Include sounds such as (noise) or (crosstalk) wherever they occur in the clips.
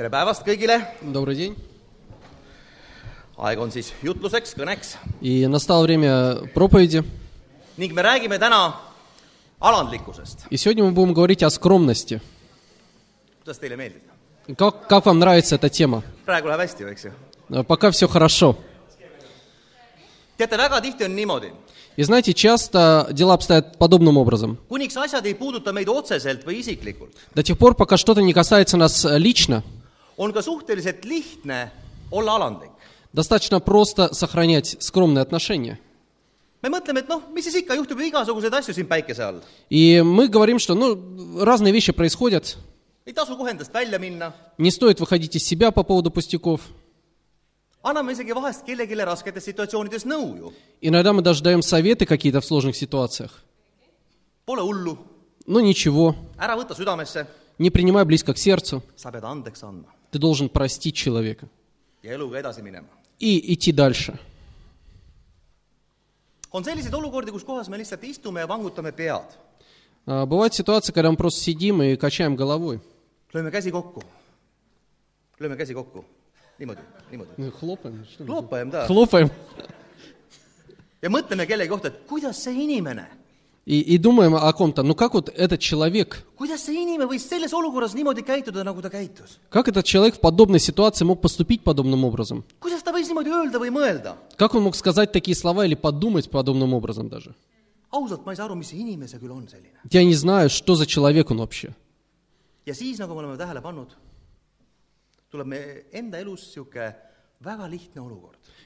tere päevast kõigile! Добрый день. aeg on siis jutluseks, kõneks ning me räägime täna alandlikkusest. Kuidas teile meeldib? Как, как вам nравится эта тема? Э, Пока все хорошо. И знаете, часто дела обстоят подобным образом. До тех пор, пока что-то не касается нас э, лично, on ka suhteliselt lihtne olla alandlik. достаточно просто сохранять скромные отношения. me mõtleme, et noh, mis siis ikka, juhtub ju igasuguseid asju siin päikese all. И мы говорим, что ну, разные вещи происходят, ei tasu kohe endast välja minna, не стоит выходить из себя по поводу пустяков. anname isegi vahest kellelegi rasketes situatsioonides nõu ju. Иногда мы даже даем советы какие-то в сложных ситуациях. Pole hullu, Ну ничего, ära võta südamesse, не принимай близко к сердцу. sa pead andeks andma Ты должен простить человека и идти дальше. on selliseid olukordi, kus kohas me lihtsalt istume ja vangutame pead, А, Бывают ситуации, когда мы просто сидим и качаем головой. lööme käsi kokku, lööme käsi kokku, niimoodi, niimoodi, Ну, Хлопаем. kloopajem ta Хлопаем. ja mõtleme kellegi kohta, et kuidas see inimene, И, и думаем о ком-то. Ну как вот этот человек, как этот человек в подобной ситуации мог поступить подобным образом? Как он мог сказать такие слова или подумать подобным образом даже? Я не знаю, что за человек он вообще.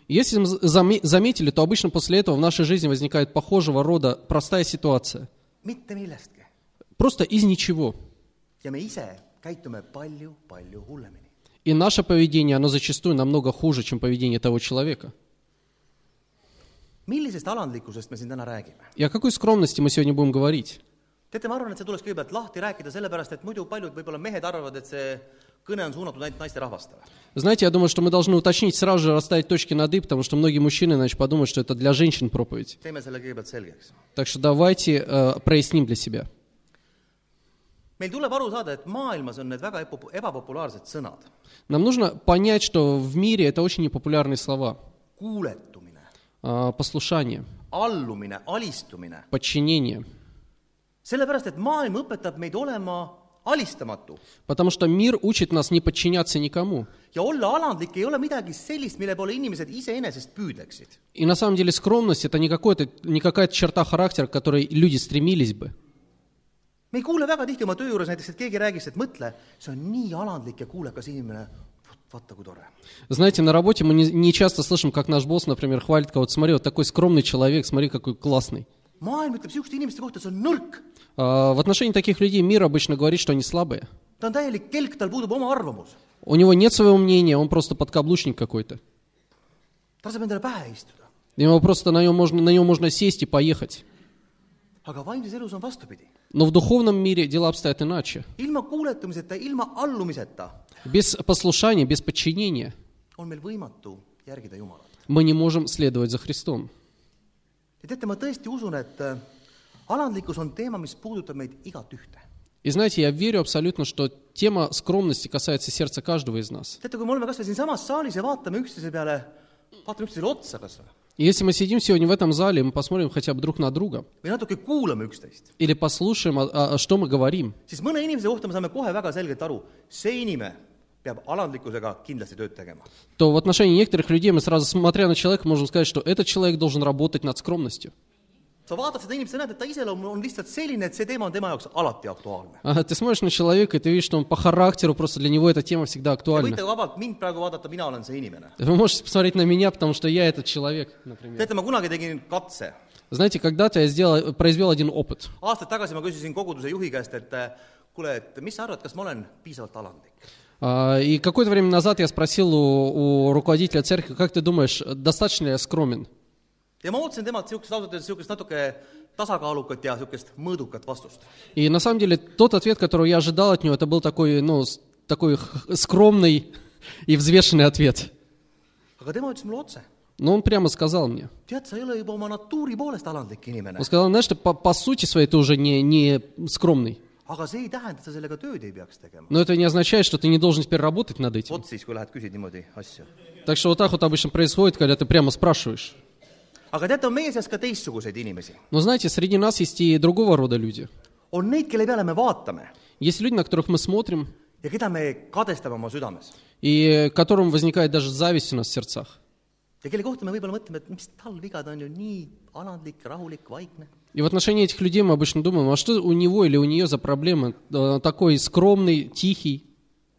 Если мы заме- заметили, то обычно после этого в нашей жизни возникает похожего рода простая ситуация. Просто из ничего. И наше поведение, оно зачастую намного хуже, чем поведение того человека. И о какой скромности мы сегодня будем говорить? Teate, ma arvan, et see tuleks kõigepealt lahti rääkida, sellepärast et muidu paljud võib-olla mehed arvavad, et see kõne on suunatud ainult naisterahvastele. Знаете, я думаю, что мы должны уточнить сразу же, расставить точки над «и», потому что многие мужчины иначе подумают, что это для женщин проповедь. teeme selle kõigepealt selgeks. Так что давайте э, проясним для себя. meil tuleb aru saada, et maailmas on need väga epo- ebapopulaarsed sõnad. Нам нужно понять, что в мире это очень непопулярные слова. kuuletumine, А, Послушание, allumine, alistumine. подчинение. sellepärast, et maailm õpetab meid olema alistamatu. Потому что мир учит нас не подчиняться никому. ja olla alandlik ei ole midagi sellist, mille poole inimesed iseenesest püüdleksid. И на самом деле скромность это не, какой-то, не какая-то черта характера, к которой люди стремились бы. me ei kuule väga tihti oma töö juures näiteks, et keegi räägiks, et mõtle, see on nii alandlik ja kuulekas inimene, vaata kui tore. Знаете, на работе мы не, не часто слышим, как наш босс, например, хвалит кого-то. Смотри, вот такой скромный человек, смотри, какой классный. Maailm ütleb niisuguste inimeste kohta, see on nõrk, А, В отношении таких людей мир обычно говорит, что они слабые. ta on täielik kelk, tal puudub oma arvamus. У него нет своего мнения, он просто подкаблучник какой-то. ta laseb endale pähe istuda. Ему просто на нем можно, на него можно сесть и поехать. aga vaimses elus on vastupidi. Но в духовном мире дела обстоят иначе. ilma kuuletumiseta, ilma allumiseta Без послушания, без подчинения on meil võimatu järgida Jumalat. мы не можем следовать за Христом. ja teate, ma tõesti usun, et äh, alandlikkus on teema, mis puudutab meid igat ühte. И знаете, я верю абсолютно, что тема скромности касается сердца каждого из нас. teate, kui me oleme kas või siinsamas saalis ja vaatame üksteise peale, vaatame üksteisele otsa kas või, И если мы сидим сегодня в этом зале, мы посмотрим хотя бы друг на друга, või natuke kuulame üksteist, или послушаем, а- а- а что мы говорим, siis mõne inimese kohta me saame kohe väga selgelt aru, see inimene то в отношении некоторых людей мы сразу, смотря на человека, можем сказать, что этот человек должен работать над скромностью. sa vaatad seda inimest ja näed, et ta iseloom on lihtsalt selline, et see teema on tema jaoks alati aktuaalne. А Te võite vabalt mind praegu vaadata, mina olen see inimene. Teate, ma kunagi tegin katse. Знаете, когда-то я сделал, произвел один опыт. aastaid tagasi ma küsisin koguduse juhi käest, et äh, kuule, et mis sa arvad, kas ma olen piisavalt alandlik? А, И какое-то время назад я спросил у, у руководителя церкви, как ты думаешь, достаточно ли я скромен? ja ma ootasin temalt niisugust ausalt öeldes niisugust natuke tasakaalukat ja niisugust mõõdukat vastust. И на самом деле тот ответ, который я ожидал от него, это был такой, ну, такой скромный (laughs) и взвешенный ответ. aga tema ütles mulle otse, Но он прямо сказал мне. Он сказал, знаешь, ты по, по сути своей ты уже не, не скромный. Но это не означает, что ты не должен теперь работать над этим. Так что вот так вот обычно происходит, когда ты прямо спрашиваешь. Но знаете, среди нас есть и другого рода люди. Есть люди, на которых мы смотрим, и которым возникает даже зависть у нас в сердцах. ja kelle kohta me võib-olla mõtleme, et mis tal viga, ta on ju nii alandlik, rahulik, vaikne. И в отношении этих людей мы обычно думаем, а что у него или у нее за проблемы? Э, Такой скромный, тихий.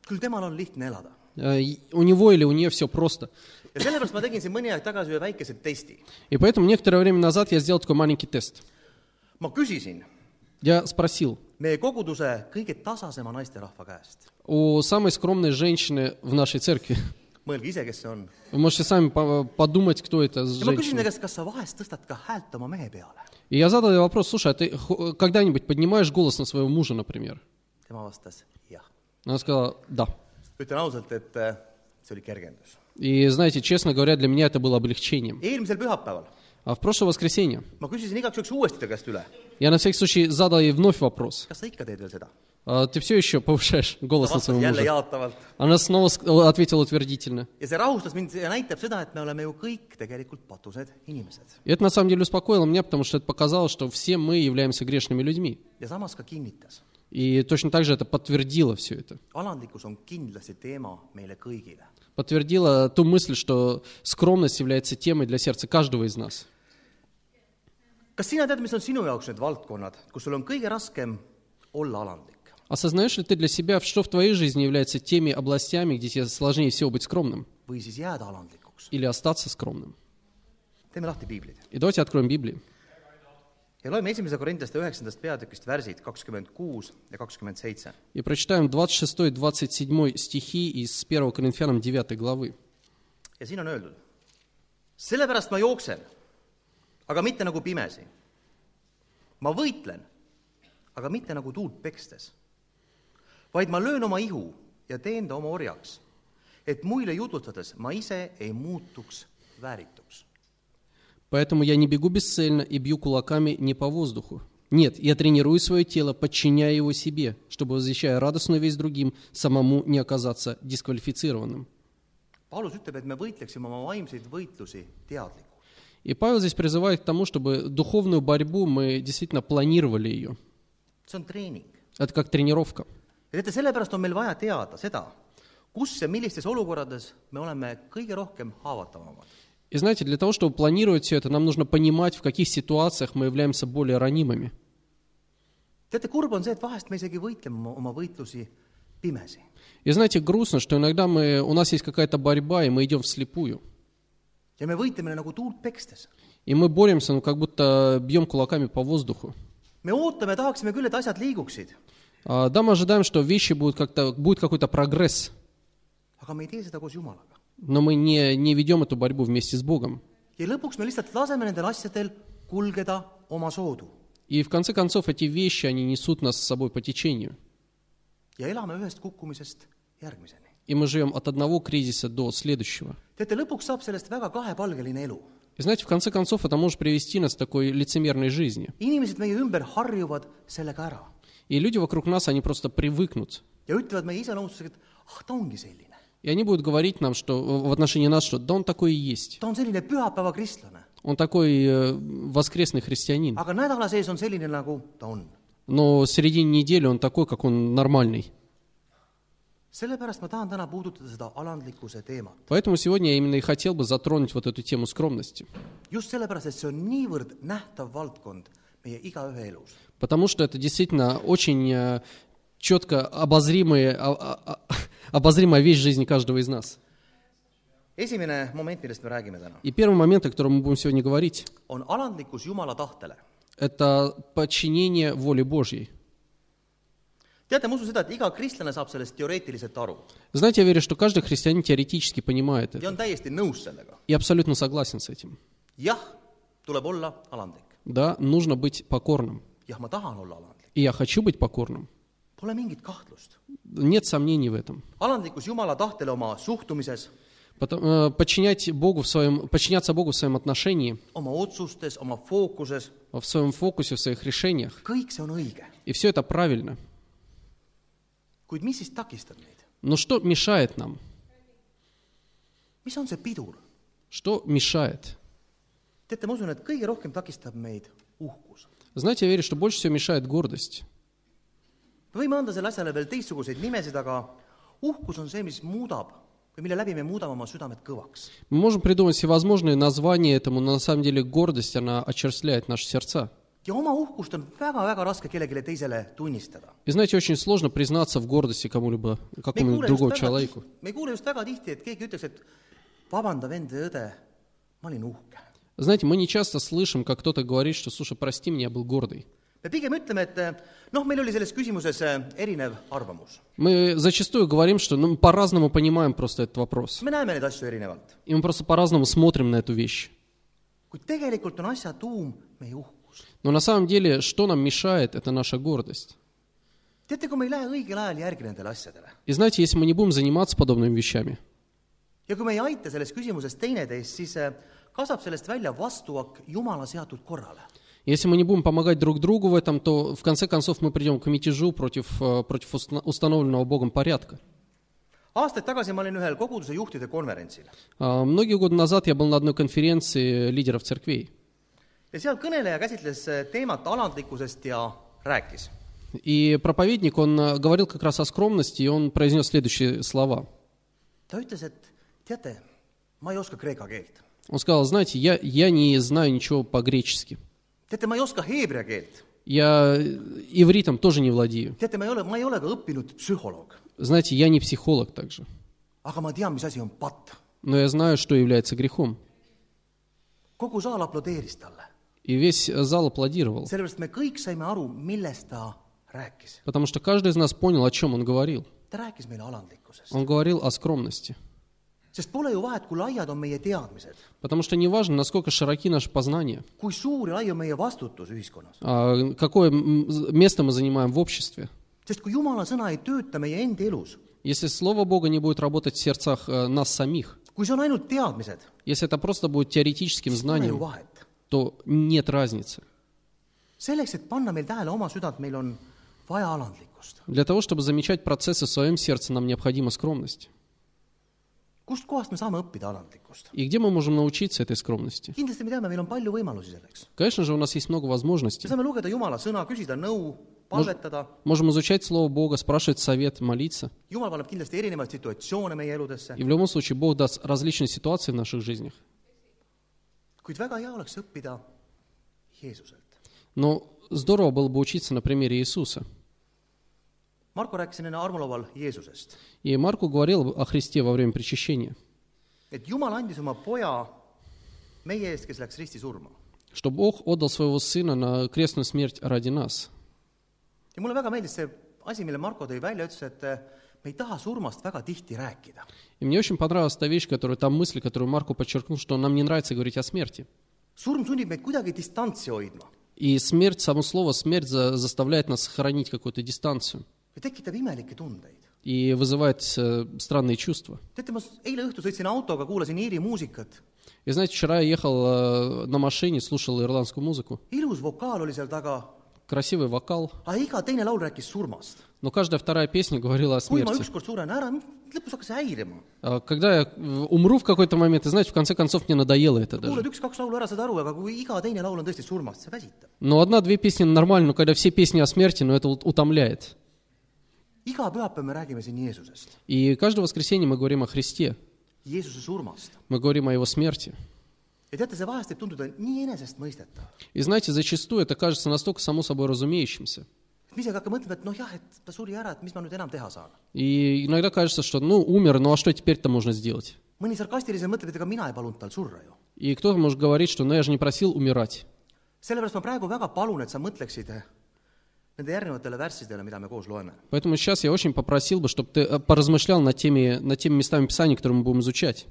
küll temal on lihtne elada. Э, У него или у нее все просто. ja sellepärast ma tegin siin mõni aeg tagasi ühe väikese testi. И поэтому некоторое время назад я сделал такой маленький тест. ma küsisin Я спросил meie koguduse kõige tasasema naisterahva käest. у самой скромной женщины в нашей церкви. mõelge ise, kes see on. Вы можете сами по- подумать, кто это ma ta женщина. käest, kas sa vahest tõstad ka häält oma mehe peale. И я задал ей вопрос, слушай, а ты когда-нибудь поднимаешь голос на своего мужа, например? Она сказала, да. kergendus. И знаете, честно говоря, для меня это было облегчением. А в прошлое воскресенье я на всякий случай задал ей вновь вопрос. «А Ты все еще повышаешь (laughs) голос на мужа? jaatavalt Она снова ответила утвердительно. И это на самом деле успокоило меня, потому что это показало, что все мы являемся грешными людьми. И точно так же это подтвердило все это. Подтвердило ту мысль, что скромность является темой для сердца каждого из нас. kas sina tead, mis on sinu jaoks need valdkonnad, kus sul on kõige raskem olla alandlik? Осознаешь ли ты для себя, что в твоей жизни является теми областями, где тебе сложнее всего быть скромным или остаться скромным? И давайте откроем Библию. ja loeme esimese Korintlaste üheksandast peatükist värsid kakskümmend kuus ja kakskümmend seitse. И прочитаем 26-27 стихи из 1 Коринфянам 9 главы. ja siin on öeldud, sellepärast ma jooksen, aga mitte nagu pimesi. ma võitlen, aga mitte nagu tuult pekstes, vaid ma löön oma ihu ja teen ta oma orjaks, et muile jutustades ma ise ei muutuks väärituks. Поэтому я не бегу бесцельно и бью кулаками не по воздуху. Нет, я тренирую свое тело, подчиняя его себе, чтобы, возвещая радостную весть другим, самому не оказаться дисквалифицированным. Paulus ütleb, et me võitleksime oma vaimseid võitlusi teadlikult. И Павел здесь призывает к тому, чтобы духовную борьбу мы действительно планировали ее. Это как тренировка. ja teate , sellepärast on meil vaja teada seda , kus ja millistes olukordades me oleme kõige rohkem haavatavamad . И знаете, для того, чтобы планировать все это, нам нужно понимать, в каких ситуациях мы являемся более ранимыми. teate , kurb on see , et vahest me isegi võitleme oma, oma võitlusi pimesi . И знаете, грустно, что иногда мы, у нас есть какая-то борьба, и мы идем вслепую. ja me võitleme nagu tuult pekstes . И мы боремся, ну, как будто бьем кулаками по воздуху. me ootame , tahaksime küll , et asjad liiguksid , А, Да, мы ожидаем, что вещи будут как-то, будет какой-то прогресс, но мы не, не ведем эту борьбу вместе с Богом. И в конце концов эти вещи, они несут нас с собой по течению. И мы живем от одного кризиса до следующего. И знаете, в конце концов это может привести нас к такой лицемерной жизни. И люди вокруг нас, они просто привыкнут. ah. И они будут говорить нам, что в отношении нас, что да он такой и есть. Он такой э, воскресный христианин. Но середине недели он такой, как он нормальный. sellepärast ma tahan täna puudutada seda alandlikkuse teemat. Поэтому сегодня я именно и хотел бы затронуть вот эту тему скромности. just sellepärast, et see on niivõrd nähtav valdkond meie igaühe elus. Потому что это действительно очень э, четко обозримые, а- а- (laughs) обозримая вещь жизни каждого из нас. esimene moment, millest me räägime täna, И первый момент, о котором мы будем сегодня говорить, on alandlikkus Jumala tahtele. это подчинение воле Божьей. teate, ma usun seda, et iga kristlane saab sellest teoreetiliselt aru Знаете, я верю, что каждый христианин теоретически понимает ja это. on täiesti nõus sellega. И абсолютно согласен с этим. jah, tuleb olla alandlik. Да, нужно быть покорным. jah, ma tahan olla alandlik, И я хочу быть покорным. pole mingit kahtlust. Нет сомнений в этом. alandlikkus Jumala tahtele oma suhtumises, Потом, э, подчинять Богу в своем, подчиняться Богу в своем отношении, oma otsustes, oma fookuses, в своем фокусе, в своих решениях. kõik see on õige. И все это правильно. kuid mis siis takistab meid? Но что мешает нам? mis on see pidur? Что мешает? teate, ma usun, et kõige rohkem takistab meid uhkus. Знаете, я верю, что больше всего мешает гордость. me võime anda selle asjale veel teistsuguseid nimesid, aga uhkus on see, mis muudab või mille läbi me muudame oma südamed kõvaks. Мы можем придумать всевозможные названия этому, но на самом деле гордость, она очерствляет наши сердца. ja oma uhkust on väga-väga raske kellelegi teisele tunnistada. И знаете, очень сложно признаться в гордости кому-либо, me ei какому-нибудь kuule just другому väga человеку. tihti, me ei kuule just väga tihti, et keegi ütleks, et vabanda, vend või õde, ma olin uhke. Знаете, мы не часто слышим, как кто-то говорит, что, слушай, прости меня, я был гордый. me pigem ütleme, et noh, meil oli selles küsimuses erinev arvamus. Мы зачастую говорим, что ну, по-разному понимаем просто этот вопрос. me näeme neid asju erinevalt. И мы просто по-разному смотрим на эту вещь. kuid tegelikult on asja tuum meie uhkus. Но на самом деле, что нам мешает, это наша гордость. teate, kui me ei lähe õigel ajal järgi nendele asjadele И знаете, если мы не будем заниматься подобными вещами, ja kui me ei aita selles küsimuses teineteist, siis eh, kasvab sellest välja vastuak Jumala seatud korrale. если мы не будем помогать друг другу в этом, то в конце концов мы придем к мятежу против, э, против уста- установленного Богом порядка. aastaid tagasi ma olin ühel koguduse juhtide konverentsil А, Многие годы назад я был на одной конференции лидеров церквей. ja seal kõneleja käsitles teemat alandlikkusest ja rääkis. И проповедник, он э, говорил как раз о скромности, и он произнес следующие слова. ta ütles, et teate, ma ei oska kreeka keelt. Он сказал, знаете, я, я не знаю ничего по-гречески. teate, ma ei oska heebrea keelt. Я ивритом тоже не владею. teate, ma ei ole, ma ei ole ka õppinud psühholoog, Знаете, я не психолог также. aga ma tean, mis asi on patt. Но я знаю, что является грехом. kogu saal aplodeeris talle, И весь зал аплодировал. sellepärast me kõik saime aru, millest ta rääkis. Потому что каждый из нас понял, о чем он говорил. ta rääkis meile alandlikkusest. Он говорил о скромности. Sest pole ju vahet, kui laiad on meie teadmised, Потому что не важно, насколько широки наши познания, kui suur ja lai on meie vastutus ühiskonnas. а какое место мы занимаем в обществе. sest kui Jumala sõna ei tööta meie endi elus, Если Слово Бога не будет работать в сердцах э, нас самих, kui see on ainult teadmised, если это просто будет теоретическим знанием, то нет разницы. selleks, et panna meil tähele oma südant, meil on vaja alandlikkust. Для того, чтобы замечать процессы в своем сердце, нам необходима скромность. Kust kohast me saame õppida alandlikkust? Kindlasti me teame, meil on palju võimalusi selleks. Me saame lugeda Jumala sõna, küsida nõu, palvetada, Можем изучать Слово Бога, спрашивать совет, молиться. Jumal paneb kindlasti erinevaid situatsioone meie eludesse, И в любом случае Бог даст различные ситуации в наших жизнях. kuid väga hea oleks õppida Jeesuselt. Но здорово было бы учиться на примере Иисуса. Marko rääkis enne armulaual Jeesusest, говорил о Христе во время причащения, et Jumal andis oma poja meie eest, kes läks risti surma. что Бог отдал своего Сына на крестную смерть ради нас. ja mulle väga meeldis see asi, mille Marko tõi välja, ütles, et eh, me ei taha surmast väga tihti rääkida. И мне очень понравилась та вещь, которую, та мысль, которую Марку подчеркнул, что нам не нравится говорить о смерти. surm sunnib meid kuidagi distantsi hoidma И смерть, само слово смерть за- заставляет нас сохранить какую-то дистанцию tekitab imelikke tundeid. и вызывает э, странные чувства. teate, ma eile õhtul sõitsin autoga, kuulasin Iiri muusikat, И знаете, вчера я ехал э, на машине, слушал ирландскую музыку. ilus vokaal oli seal taga, Красивый вокал, aga iga teine laul rääkis surmast. но каждая вторая песня говорила о kui ma смерти. ükskord suren ära, lõpus hakkas häirima. А Когда я э, умру в какой-то момент, и знаете, в конце концов мне надоело это даже. kuulad üks-kaks laulu ära, saad aru, aga kui iga teine laul on tõesti surmast, see väsitab. Но одна-две песни нормально, но когда все песни о смерти, ну это утомляет. Iga pühapäev me räägime siin Jeesusest, И каждое воскресенье мы говорим о Христе, Jeesuse surmast. мы говорим о Его смерти. ja teate, see vahest võib tunduda nii enesestmõistetav. И знаете, зачастую это кажется настолько само собой разумеющимся. et me isegi hakkame mõtlema, et noh jah, et ta suri ära, et mis ma nüüd enam teha saan. И иногда кажется, что ну умер, ну а что теперь-то можно сделать? mõni sarkastiliselt mõtleb, et ega mina ei palunud tal surra ju. И кто-то может говорить, что ну я же не просил умирать. sellepärast ma praegu väga palun, et sa mõtleksid Поэтому сейчас я очень попросил бы, чтобы ты э, поразмышлял над теми, над теми местами Писания, которые мы будем изучать,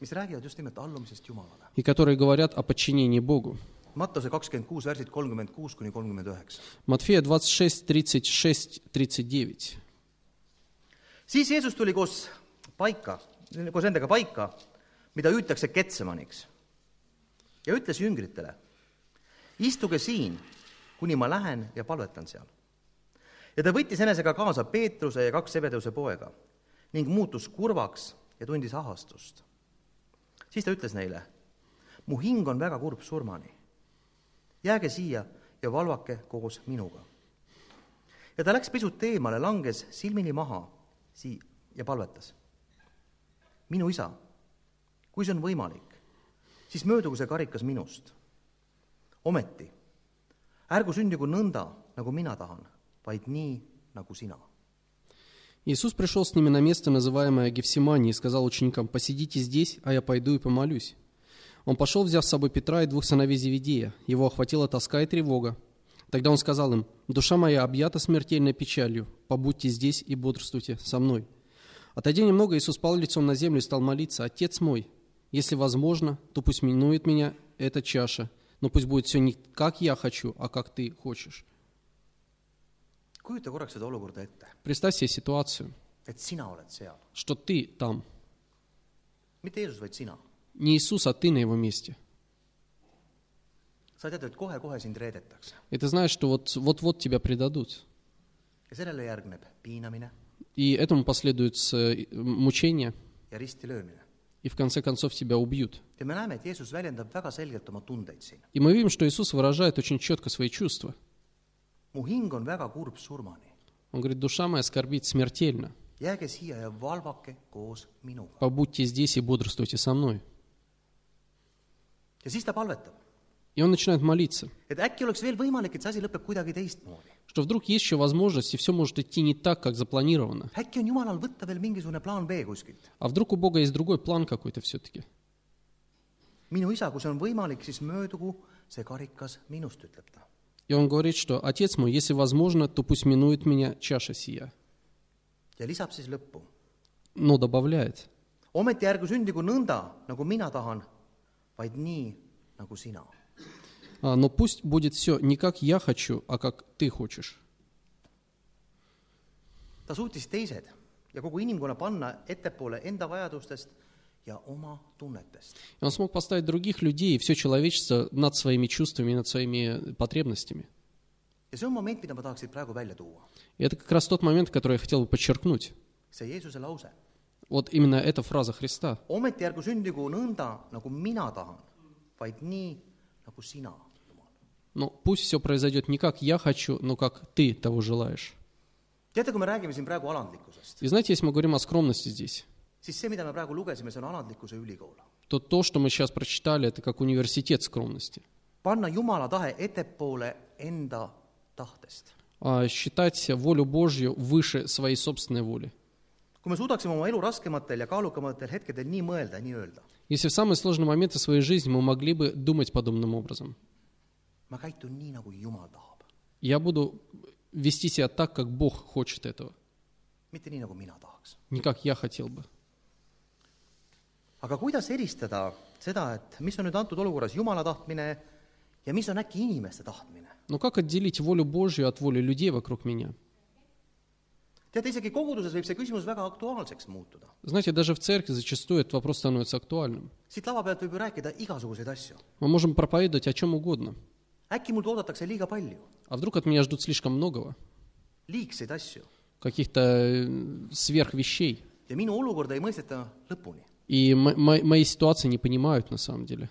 mis räägivad just nimelt allumisest Jumalale. и которые говорят о подчинении Богу. Mattuse kakskümmend kuus värsid kolmkümmend kuus kuni kolmkümmend üheksa. Матфея 26, 36, 39. siis Jeesus tuli koos paika, koos nendega paika, mida hüütakse Ketsemaniks. ja ütles jüngritele, istuge siin, kuni ma lähen ja palvetan seal. ja ta võttis enesega kaasa Peetruse ja kaks Zebedeuse poega ning muutus kurvaks ja tundis ahastust. siis ta ütles neile, mu hing on väga kurb surmani. jääge siia ja valvake koos minuga. ja ta läks pisut eemale, langes silmini maha sii- ja palvetas. minu isa, kui see on võimalik, siis möödugu see karikas minust. ometi, ärgu sündigu nõnda, nagu mina tahan, vaid nii, nagu sina Иисус пришел с ними на место, называемое Гефсимани, и сказал ученикам, «Посидите здесь, а я пойду и помолюсь». Он пошел, взяв с собой Петра и двух сыновей Зеведея. Его охватила тоска и тревога. Тогда он сказал им, «Душа моя объята смертельной печалью. Побудьте здесь и бодрствуйте со мной». Отойдя немного, Иисус пал лицом на землю и стал молиться, «Отец мой, если возможно, то пусть минует меня эта чаша, но пусть будет все не как я хочу, а как ты хочешь». kujuta korraks seda olukorda ette, Представь себе ситуацию, et sina oled seal, что ты там. mitte Jeesus, vaid sina. Не Иисус, а ты на его месте. sa tead, et kohe-kohe sind reedetakse И ты знаешь, что вот, вот-вот тебя предадут. ja sellele järgneb piinamine И этому последует мучение, ja risti löömine. и в конце концов тебя убьют. И мы видим, что Иисус выражает очень четко свои чувства. Он говорит, душа моя скорбит смертельно. Побудьте здесь и бодрствуйте со мной. И он начинает молиться, что вдруг есть еще возможность, и все может идти не так, как запланировано. А вдруг у Бога есть другой план какой-то все-таки. minu isa, kui see on võimalik, siis möödugu see karikas minust, ütleb ta. И он говорит, что «Отец мой, если возможно, то пусть минует меня чаша сия». ja lisab siis lõppu. Но добавляет, ometi ärgu sündigu nõnda, nagu mina tahan, vaid nii, nagu sina. «А, но пусть будет все не как я хочу, а как ты хочешь. ta suutis teised ja kogu inimkonna panna ettepoole enda vajadustest ja oma tunnetest. И он смог поставить других людей и все человечество над своими чувствами и над своими потребностями. И это как раз тот момент, который я хотел бы подчеркнуть. Вот именно эта фраза Христа. Но пусть все произойдет не как я хочу, но как ты того желаешь. И знаете, если мы говорим о скромности здесь, siis see, mida me praegu lugesime, see on alandlikkuse ülikool. то то, что мы сейчас прочитали, это как университет скромности. panna Jumala tahe ettepoole enda tahtest. А считать волю Божью выше своей собственной воли. kui me suudaksime oma elu raskematel ja kaalukamatel hetkedel nii mõelda, nii öelda, Если в самые сложные моменты своей жизни мы могли бы думать подобным образом. ma käitun nii, nagu Jumal tahab, Я буду вести себя так, как Бог хочет этого, mitte nii, nagu mina tahaks. не как я хотел бы. Aga kuidas eristada seda, et mis on nüüd antud olukorras Jumala tahtmine ja mis on äkki inimeste tahtmine? Но как отделить волю Божью от воли людей вокруг меня? teate, isegi koguduses võib see küsimus väga aktuaalseks muutuda. Знаете, даже в церкви зачастую этот вопрос становится актуальным. siit lava pealt võib ju rääkida igasuguseid asju. Мы можем проповедовать о чем угодно. äkki mult oodatakse liiga palju, А вдруг от меня ждут слишком многого, liigseid asju каких-то э, сверхвещей, ja minu olukorda ei mõisteta lõpuni. И мо- мо- мои ситуации не понимают на самом деле.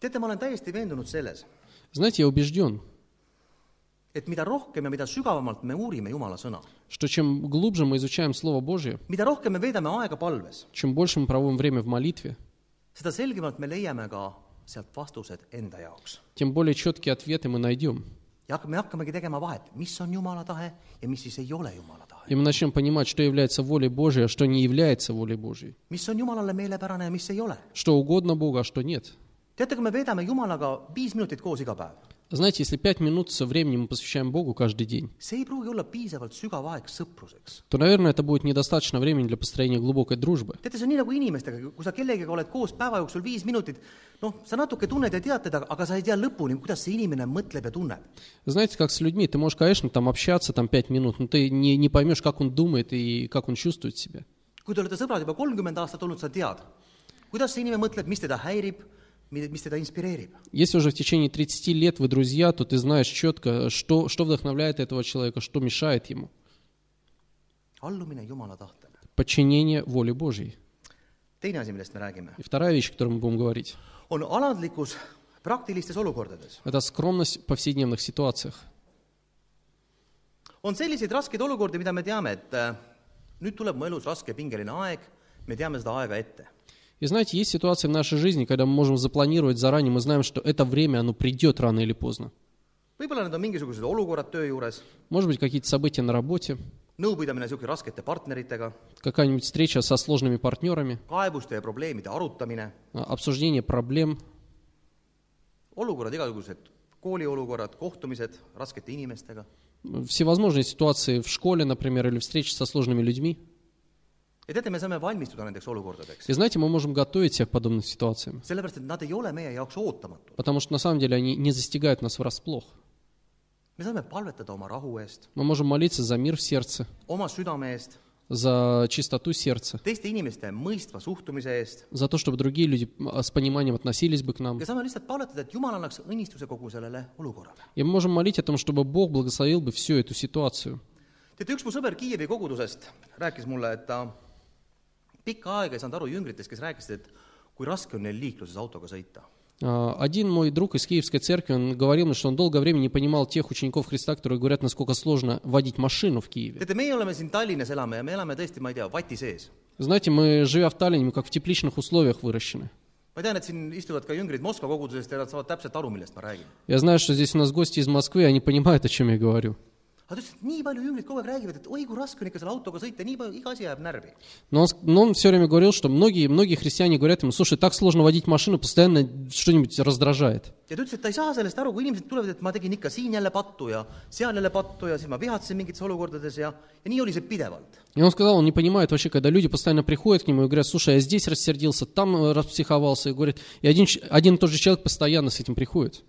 teate, ma olen täiesti veendunud selles, Знаете, я убежден, et mida rohkem ja mida sügavamalt me uurime Jumala sõna, что чем глубже мы изучаем Слово Божье, mida rohkem me veedame aega palves, чем больше мы проводим время в молитве, seda selgemalt me leiame ka sealt vastused enda jaoks. тем более четкие ответы мы найдем. Ja me hakkamegi tegema vahet, mis on Jumala tahe ja mis siis ei ole Jumala tahe. И мы начнем понимать, что является волей Божьей, а что не является волей Божьей. mis on Jumalale meelepärane ja mis ei ole. Что угодно Богу, а что нет. teate, kui me veedame Jumalaga viis minutit koos iga päev, Знаете, если пять минут со временем мы посвящаем Богу каждый день, то, наверное, это будет недостаточно времени для построения глубокой дружбы. teate, see on nii nagu inimestega, kui sa kellegagi oled koos päeva jooksul viis minutit, noh, sa natuke tunned ja tead teda, aga sa ei tea lõpuni, kuidas see inimene mõtleb ja tunneb. Знаете, как с людьми, ты можешь, конечно, там общаться там пять минут, но ты не, не поймешь, как он думает и как он чувствует себя. kui te olete sõbrad juba kolmkümmend aastat olnud, sa tead, kuidas see inimene mõtleb, mis teda häirib. Если уже в течение 30 лет вы друзья, то ты знаешь четко, что, что вдохновляет этого человека, что мешает ему. Подчинение воле Божьей. И вторая вещь, о которой мы будем говорить, это скромность в повседневных ситуациях. on selliseid raskeid olukordi, mida me teame, et äh, nüüd tuleb mu elus raske pingeline aeg, me teame seda aega ette. И знаете, есть ситуации в нашей жизни, когда мы можем запланировать заранее, мы знаем, что это время, оно придет рано или поздно. võib-olla need on mingisugused olukorrад töö juures, Может быть, какие-то события на работе, nõupidamine niisugune raskete partneritega, какая-нибудь встреча со сложными партнерами, kaebuste ja probleemide arutamine, а, обсуждение проблем, olukorrad igasugused, kooliolukorrad, kohtumised raskete inimestega. всевозможные ситуации в школе, например, или встречи со сложными людьми. Ja teate, me saame valmistuda nendeks olukordadeks, И знаете, мы можем готовить себя к подобным ситуациям, sellepärast et nad ei ole meie jaoks ootamatud. потому что на самом деле они не застигают нас врасплох. me saame palvetada oma rahu eest, Мы можем молиться за мир в сердце, oma südame eest, за чистоту сердца, teiste inimeste mõistva suhtumise eest за то, чтобы другие люди а, с пониманием относились бы к нам. ja saame lihtsalt palvetada, et Jumal annaks õnnistuse kogu sellele olukorrale. И мы можем молить о том, чтобы Бог благословил бы всю эту ситуацию. teate, üks mu sõber Kiievi kogudusest rääkis mulle, et ta pikka aega ei saanud aru jüngritest, kes rääkisid, et kui raske on neil liikluses autoga sõita. А, Один мой друг из Киевской церкви, он говорил мне, что он долгое время не понимал тех учеников Христа, которые говорят, насколько сложно водить машину в Киеве. Знаете, мы, живя в Таллине, мы как в тепличных условиях выращены. ma tean, et siin istuvad ka jüngrid Moskva kogudusest ja nad saavad täpselt aru, millest ma räägin. Я знаю, что здесь у нас гости из Москвы, они понимают, о чем я говорю. Aga ta ütles, et nii palju jüngrid kogu aeg räägivad, et oi, kui raske on ikka selle autoga sõita, nii palju, iga asi jääb närvi. Но он, но он все время говорил, что многие, многие христиане говорят ему, слушай, так сложно водить машину, постоянно что-нибудь раздражает. ja ta ütles, et ta ei saa sellest aru, kui inimesed tulevad, et ma tegin ikka siin jälle pattu ja seal jälle pattu ja siis ma vihatsesin mingites olukordades ja, ja nii oli see pidevalt. И он сказал, он не понимает вообще, когда люди постоянно приходят к нему и говорят, слушай, я здесь рассердился, там распсиховался, и говорит, и один, один и тот же человек постоянно с этим приходит.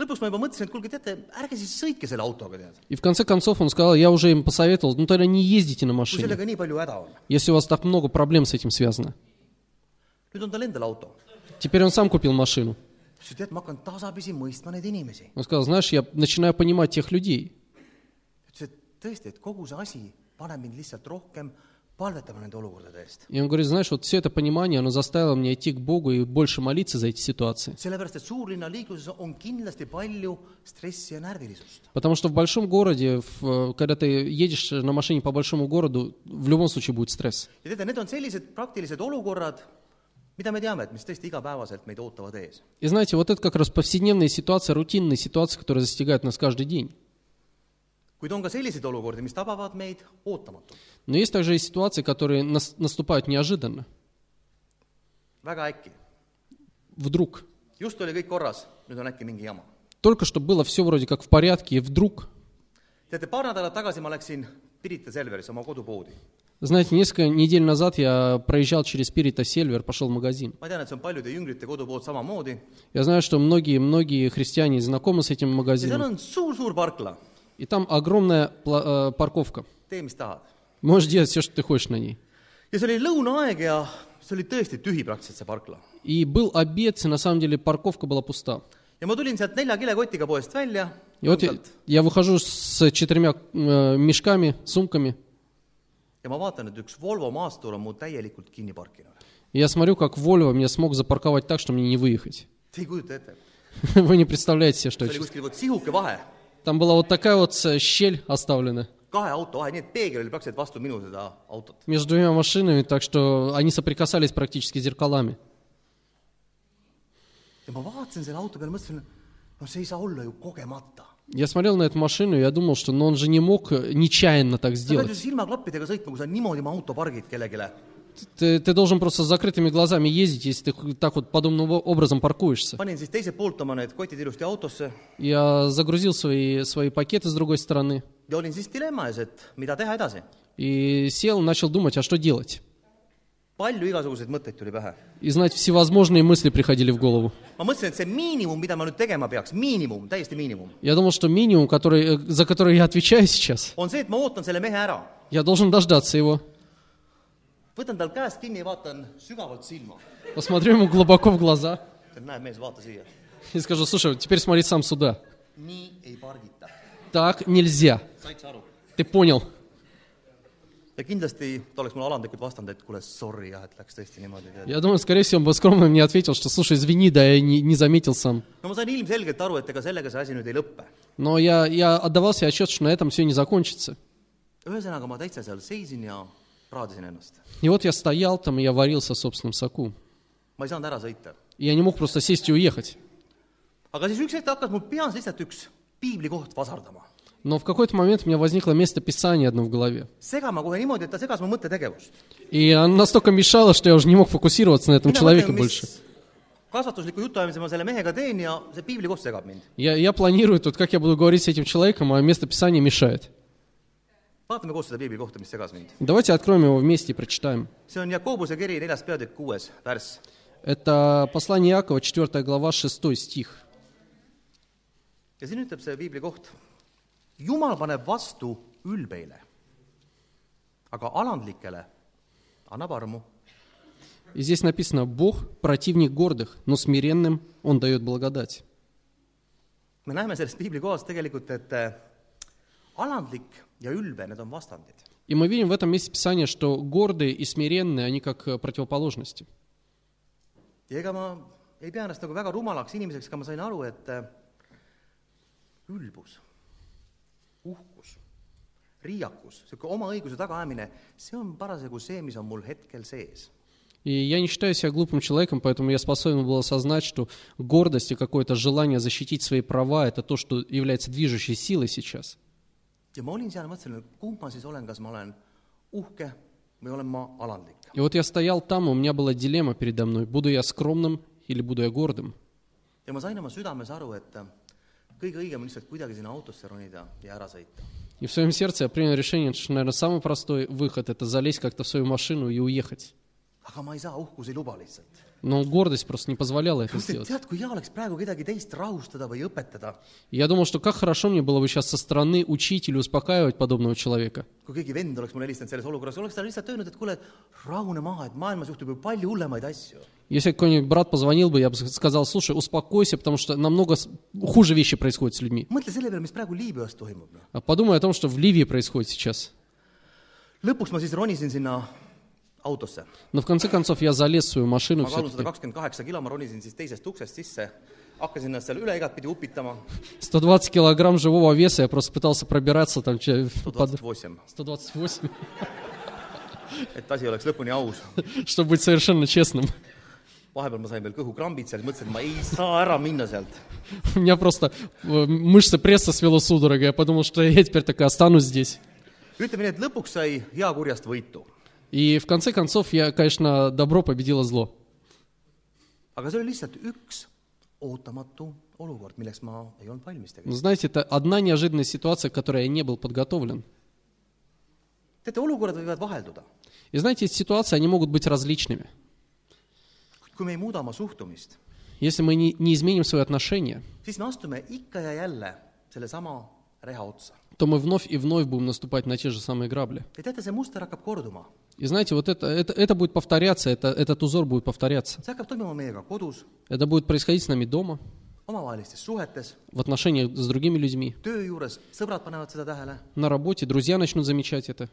Lõpuks ma juba mõtlesin, et kuulge, teate, ärge siis sõitke selle autoga, tead. И в конце концов он сказал, я уже им посоветовал, ну тогда не ездите на kui машине, sellega nii palju häda on. если у вас так много проблем с этим связано. nüüd on tal endal auto. Теперь он сам купил машину. ütles, tead, ma hakkan tasapisi mõistma neid inimesi. Он сказал, знаешь, я начинаю понимать тех людей. ütles, et tõesti, et kogu see asi paneb mind lihtsalt rohkem palvetama nende olukordade eest. И он говорит, знаешь, вот все это понимание, оно заставило меня идти к Богу и больше молиться за эти ситуации. sellepärast, et suurlinna liikluses on kindlasti palju stressi ja närvilisust. Потому что в большом городе, в- когда ты едешь на машине по большому городу, в любом случае будет стресс. ja teate, need on sellised praktilised olukorrad, mida me teame, et mis tõesti igapäevaselt meid ootavad ees. И знаете, вот это как раз повседневные ситуации, рутинные ситуации, которые застигают нас каждый день. Kuid on ka selliseid olukordi, mis tabavad meid ootamatult. Есть также и ситуации, которые нас- наступают неожиданно, väga äkki. вдруг. just oli kõik korras, nüüd on äkki mingi jama. Только что было все вроде как в порядке, и вдруг, teate, paar nädalat tagasi ma läksin Pirita Selveris oma kodupoodi. знаете, несколько недель назад я проезжал через Спирита Сельвер, пошел в магазин. Я знаю, что многие-многие христиане знакомы с этим магазином. И там огромная э, парковка. tee, mis tahad. Можешь делать все, что ты хочешь на ней. ja see oli lõunaaeg ja see oli tõesti tühi praktiliselt, see parkla. И был обед, и на самом деле парковка была пуста. ja ma tulin sealt nelja kilekotiga poest välja, вот я, я выхожу с четырьмя э, мешками, сумками, ja ma vaatan, et üks Volvo maastur on mu täielikult kinni parkinud. я смотрю, как Volvo меня смог запарковать так, что мне не выехать. Te ei kujuta ette, Вы не представляете себе, что see это. oli kuskil vot sihuke vahe, Там была вот такая вот э, щель оставлена kahe auto vahe, nii et peegel oli praktiliselt vastu minu seda autot. между двумя машинами, так что они соприкасались практически зеркалами. ja ma vaatasin selle auto peale, mõtlesin, no see ei saa olla ju kogemata. Я смотрел на эту машину, и я думал, что ну, он же не мог э, нечаянно так сделать. Ты, ты должен просто с закрытыми глазами ездить, если ты так вот подобным образом паркуешься. panin siis teiselt poolt oma need kotid ilusti autosse Я загрузил свои, свои пакеты с другой стороны ja olin siis dilemma ees, et mida teha edasi. и сел, начал думать, а что делать. palju igasuguseid mõtteid tuli pähe. И, знаете, всевозможные мысли приходили в голову. ma mõtlesin, et see miinimum, mida ma nüüd tegema peaks, miinimum, täiesti miinimum, Я думал, что минимум, который, э, за который я отвечаю сейчас, on see, et ma ootan selle mehe ära. я должен дождаться его, võtan tal käest kinni ja vaatan sügavalt silma. посмотрю ему глубоко в глаза, ütlen, näe mees, vaata siia. И скажу, слушай, теперь смотри сам сюда. nii ei pargita. Так нельзя. said sa aru? Ты понял? ja kindlasti ta oleks mulle alandlikult vastanud, et kuule, sorry jah, et läks tõesti niimoodi. Я думаю, скорее всего, он бы скромно мне ответил, что, слушай, извини, да я не, не заметил сам. no ma sain ilmselgelt aru, et ega sellega see asi nüüd ei lõppe. Но я, я отдавал себе отчет, что на этом все не закончится. ühesõnaga, ma täitsa seal seisin ja raadisin ennast. И вот я стоял там, и я варился в собственном соку. ma ei saanud ära sõita. И я не мог просто сесть и уехать. aga siis üks hetk hakkas mul peas lihtsalt üks piiblikoht vasardama. Но в какой-то момент у меня возникло место Писания одно в голове. segama kohe niimoodi, et ta segas mu mõttetegevust. И оно настолько мешало, что я уже не мог фокусироваться на этом человеке больше. kasvatusliku jutuajamise ma selle mehega teen ja see piiblikoht segab mind. Я, я планирую тут, как я буду говорить с этим человеком, а место Писания мешает. Vaatame koos seda piiblikohta, mis segas mind. Давайте откроем его вместе и прочитаем. see on Jakobuse kiri neljas peatükk, kuues värss. Это послание Иакова, 4 глава, 6 стих. ja siin ütleb see piiblikoht, Jumal paneb vastu ülbeile, aga alandlikele annab armu. И здесь написано, Бог противник гордых, но смиренным Он дает благодать. me näeme sellest piiblikohast tegelikult, et äh, alandlik ja ülbe, need on vastandid. И мы видим в этом месте Писания, что гордые и смиренные, они как э, противоположности. ja ega ma ei pea ennast nagu väga rumalaks inimeseks, aga ma sain aru, et äh, ülbus, uhkus, riiakus, niisugune oma õiguse tagaajamine, see on parasjagu see, mis on mul hetkel sees. И я не считаю себя глупым человеком, поэтому я способен был осознать, что гордость и какое-то желание защитить свои права – это то, что является движущей силой сейчас. Ja ma olin seal, mõtlesin, et kumb ma siis olen, kas ma olen uhke või olen ma alandlik. Я стоял там, и у меня была дилемма передо мной, буду я скромным или буду я гордым. ja ma sain oma südames aru, et äh, kõige õigem on lihtsalt kuidagi sinna autosse ronida ja ära sõita. И в своем сердце я принял решение, что, наверное, самый простой выход – это залезть как-то в свою машину и уехать. aga ma ei saa, uhkus ei luba lihtsalt. Но гордость просто не позволяла это сделать. tead, kui hea oleks praegu kedagi teist rahustada või õpetada, я думал, что как хорошо мне было бы сейчас со стороны учить или успокаивать подобного человека. kui keegi vend oleks mulle helistanud selles olukorras, oleks talle lihtsalt öelnud, et kuule, rahune maha, et maailmas juhtub ju palju hullemaid asju. Если какой-нибудь брат позвонил бы, я бы сказал, слушай, успокойся, потому что намного с- хуже вещи происходят с людьми. mõtle selle peale, mis praegu Liibüas toimub, noh. А Подумай о том, что в Ливии происходит сейчас. lõpuks ma siis ronisin sinna autosse. В конце концов я залез в свою машину ma kaalun sada kakskümmend kaheksa kilo, ma ronisin siis teisest uksest sisse, hakkasin ennast seal üle igatpidi upitama, 120 килограмм живого веса, я просто пытался пробираться там sada kakskümmend восемь, 128, et asi oleks lõpuni aus. чтобы быть совершенно честным. vahepeal ma sain veel kõhukrambid seal, mõtlesin, et ma ei saa ära minna sealt. Меня просто э, мышцы пресса свело судорога, я подумал, что я теперь так и останусь здесь. ütleme nii, et lõpuks sai hea kurjast võitu. И в конце концов я, конечно, добро победило зло. aga see oli lihtsalt üks ootamatu olukord, milleks ma ei olnud valmis Но tegelikult. знаете, это одна неожиданная ситуация, к которой я не был подготовлен. teate, olukorrad võivad vahelduda. И знаете, эти ситуации, они могут быть различными. kui me ei muuda oma suhtumist, Если мы не, не изменим свои отношения, siis me astume ikka ja jälle sellesama reha otsa. то мы вновь и вновь будем наступать на те же самые грабли. ja teate, see muster hakkab korduma. И знаете, вот это, это, это будет повторяться, это, этот узор будет повторяться. see hakkab toimuma meiega kodus, Это будет происходить с нами дома, omavahelistes suhetes, в отношениях с другими людьми, töö juures, sõbrad panevad seda tähele. на работе, друзья начнут замечать это.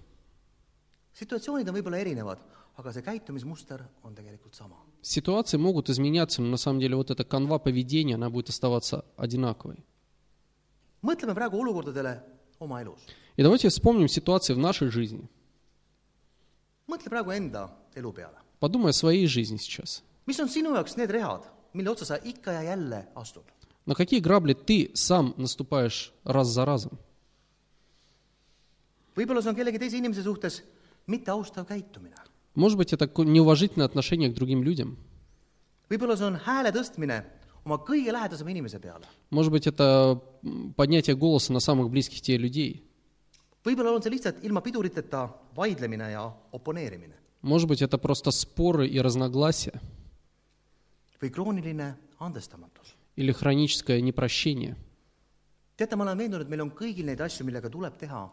situatsioonid on võib-olla erinevad, aga see käitumismuster on tegelikult sama. Ситуации могут изменяться, но на самом деле вот эта канва поведения, она будет оставаться одинаковой. Mõtleme praegu olukordadele oma elus. И давайте вспомним ситуации в нашей жизни. mõtle praegu enda elu peale. Подумай о своей жизни сейчас. mis on sinu jaoks need rehad, mille otsa sa ikka ja jälle astud? На какие грабли ты сам наступаешь раз за разом? võib-olla see on kellegi teise inimese suhtes mitteaustav käitumine. Может быть, это неуважительное отношение к другим людям. võib-olla see on hääle tõstmine oma kõige lähedasema inimese peale . Может быть, это м, поднятие голоса на самых близких тебе людей. võib-olla on see lihtsalt ilma piduriteta vaidlemine ja oponeerimine Может быть, это просто споры и разногласия või krooniline andestamatus . или хроническое непрощение. teate , ma olen veendunud , et meil on kõigil neid asju , millega tuleb teha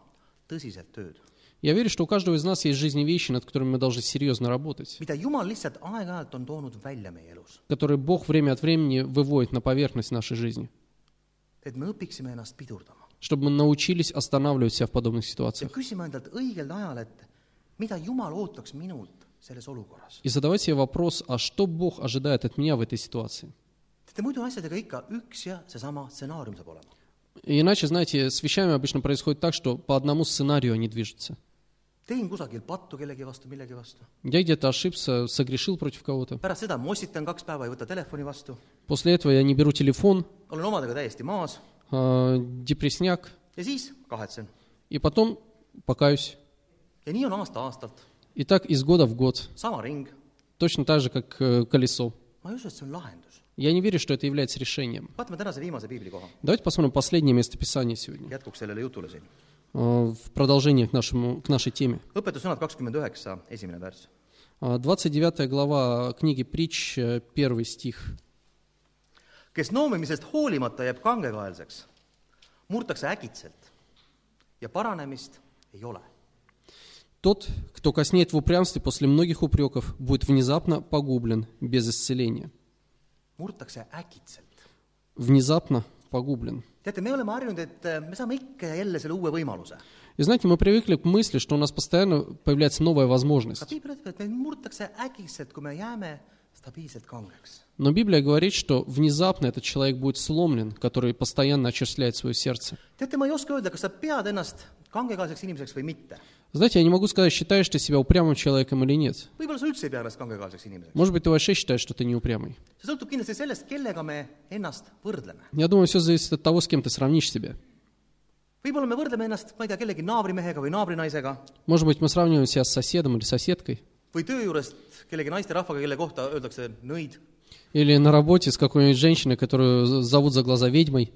tõsiselt tööd . Я верю, что у каждого из нас есть жизни вещи, над которыми мы должны серьезно работать, которые Бог время от времени выводит на поверхность нашей жизни, чтобы мы научились останавливать себя в подобных ситуациях. И задавать себе вопрос, а что Бог ожидает от меня в этой ситуации? иначе, знаете, с вещами обычно происходит так, что по одному сценарию они движутся. Teen kusagil pattu kellegi vastu, millegi vastu. Я где-то ошибся, согрешил против кого-то. pärast seda mossitan kaks päeva, ei võta telefoni vastu, После этого я не беру телефон, olen omadega täiesti maas а, депрессняк, ja siis kahetsen. и потом покаюсь. ja nii on aasta-aastalt, И так из года в год, sama ring. точно так же, как э, колесо. ma ei usu, et see on lahendus. Я не верю, что это является решением. Давайте посмотрим последнее местописание сегодня, э, в продолжение к, нашему, к нашей теме. õpetussõnad kakskümmend üheksa, esimene värss. А, 29 глава книги Притч, э, первый стих. kes noomimisest hoolimata jääb kangekaelseks, murtakse äkitselt ja paranemist ei ole. Тот, кто коснеет в упрямстве после многих упреков, будет внезапно погублен без исцеления. murtakse äkitselt. Внезапно погублен. äh. И знаете, мы привыкли к мысли, что у нас постоянно появляется новая возможность. Но Библия говорит, что внезапно этот человек будет сломлен, который постоянно очерствляет свое сердце. teate, ma ei oska öelda, kas sa pead ennast kangekaelseks inimeseks või mitte. Знаете, я не могу сказать, считаешь ты себя упрямым человеком или нет. Может быть, ты вообще считаешь, что ты не упрямый. Я думаю, все зависит от того, с кем ты сравнишь себя. võib-olla me võrdleme ennast, ma ei tea, kellegi naabrimehega või naabrinaisega või töö juurest kellegi naisterahvaga, kelle kohta öeldakse nõid Или на работе с какой-нибудь женщиной, которую зовут за глаза ведьмой.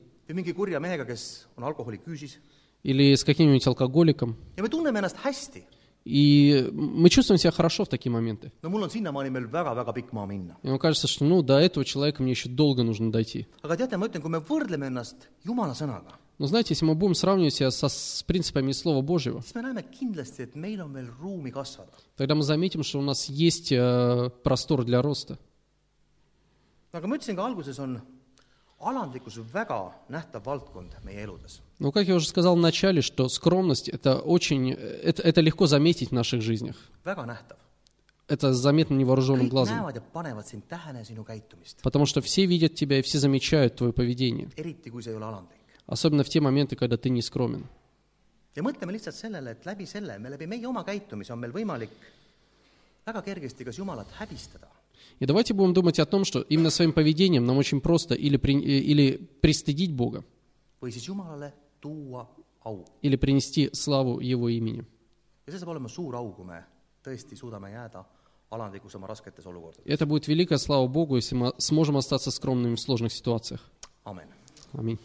Или с каким-нибудь алкоголиком. ja me tunneme ennast hästi. И мы чувствуем себя хорошо в такие моменты. no mul on sinnamaani veel väga-väga pikk maa minna. И нам кажется, что ну, до этого человека мне еще долго нужно дойти. aga teate, ma ütlen, kui me võrdleme ennast Jumala sõnaga, Но знаете, если мы будем сравнивать себя со, с принципами Слова Божьего, siis me näeme kindlasti, et meil on veel ruumi kasvada. тогда мы заметим, что у нас есть э, простор для роста. aga ma ütlesin ka alguses, on alandlikkus väga nähtav valdkond meie eludes. Но, как я уже сказал в начале, что скромность это очень, это, это легко заметить в наших жизнях. väga nähtav. Это заметно невооруженным глазом. näevad ja panevad sind tähele sinu käitumist, Потому что все видят тебя и все замечают твое поведение. eriti kui see ei ole alandlik. Особенно в те моменты, когда ты не скромен. ja mõtleme lihtsalt sellele, et läbi selle, me läbi meie oma käitumise on meil võimalik väga kergesti kas Jumalat häbistada И давайте будем думать о том, что именно своим поведением нам очень просто или, при- или пристыдить Бога, или принести славу Его имени. это будет великая слава Богу, если мы сможем остаться скромными в сложных ситуациях. Аминь.